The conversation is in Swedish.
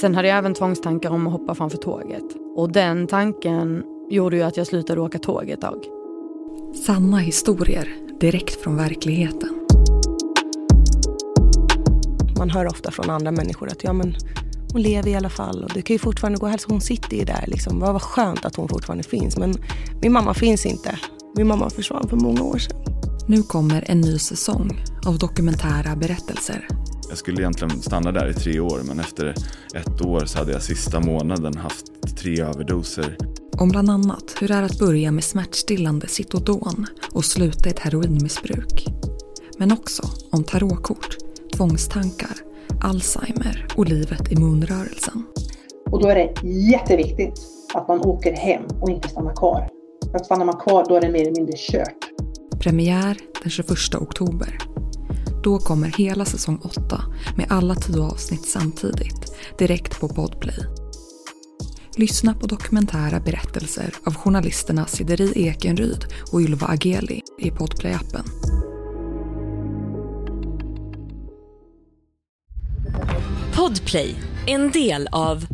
Sen hade jag även tvångstankar om att hoppa framför tåget. Och den tanken gjorde ju att jag slutade åka tåg ett tag. Sanna historier direkt från verkligheten. Man hör ofta från andra människor att ja, men hon lever i alla fall och det kan ju fortfarande gå och hälsa. Hon sitter ju där liksom. Vad skönt att hon fortfarande finns. Men min mamma finns inte. Min mamma försvann för många år sedan. Nu kommer en ny säsong av dokumentära berättelser. Jag skulle egentligen stanna där i tre år men efter ett år så hade jag sista månaden haft tre överdoser. Om bland annat hur det är att börja med smärtstillande Citodon och sluta ett heroinmissbruk. Men också om tarotkort, tvångstankar, Alzheimer och livet i munrörelsen. Och då är det jätteviktigt att man åker hem och inte stannar kvar. För att stannar man kvar då är det mer eller mindre kört. Premiär den 21 oktober. Då kommer hela säsong 8 med alla tio avsnitt samtidigt, direkt på Podplay. Lyssna på dokumentära berättelser av journalisterna Sideri Ekenryd och Ylva Ageli i Podplay-appen. Podplay, en del av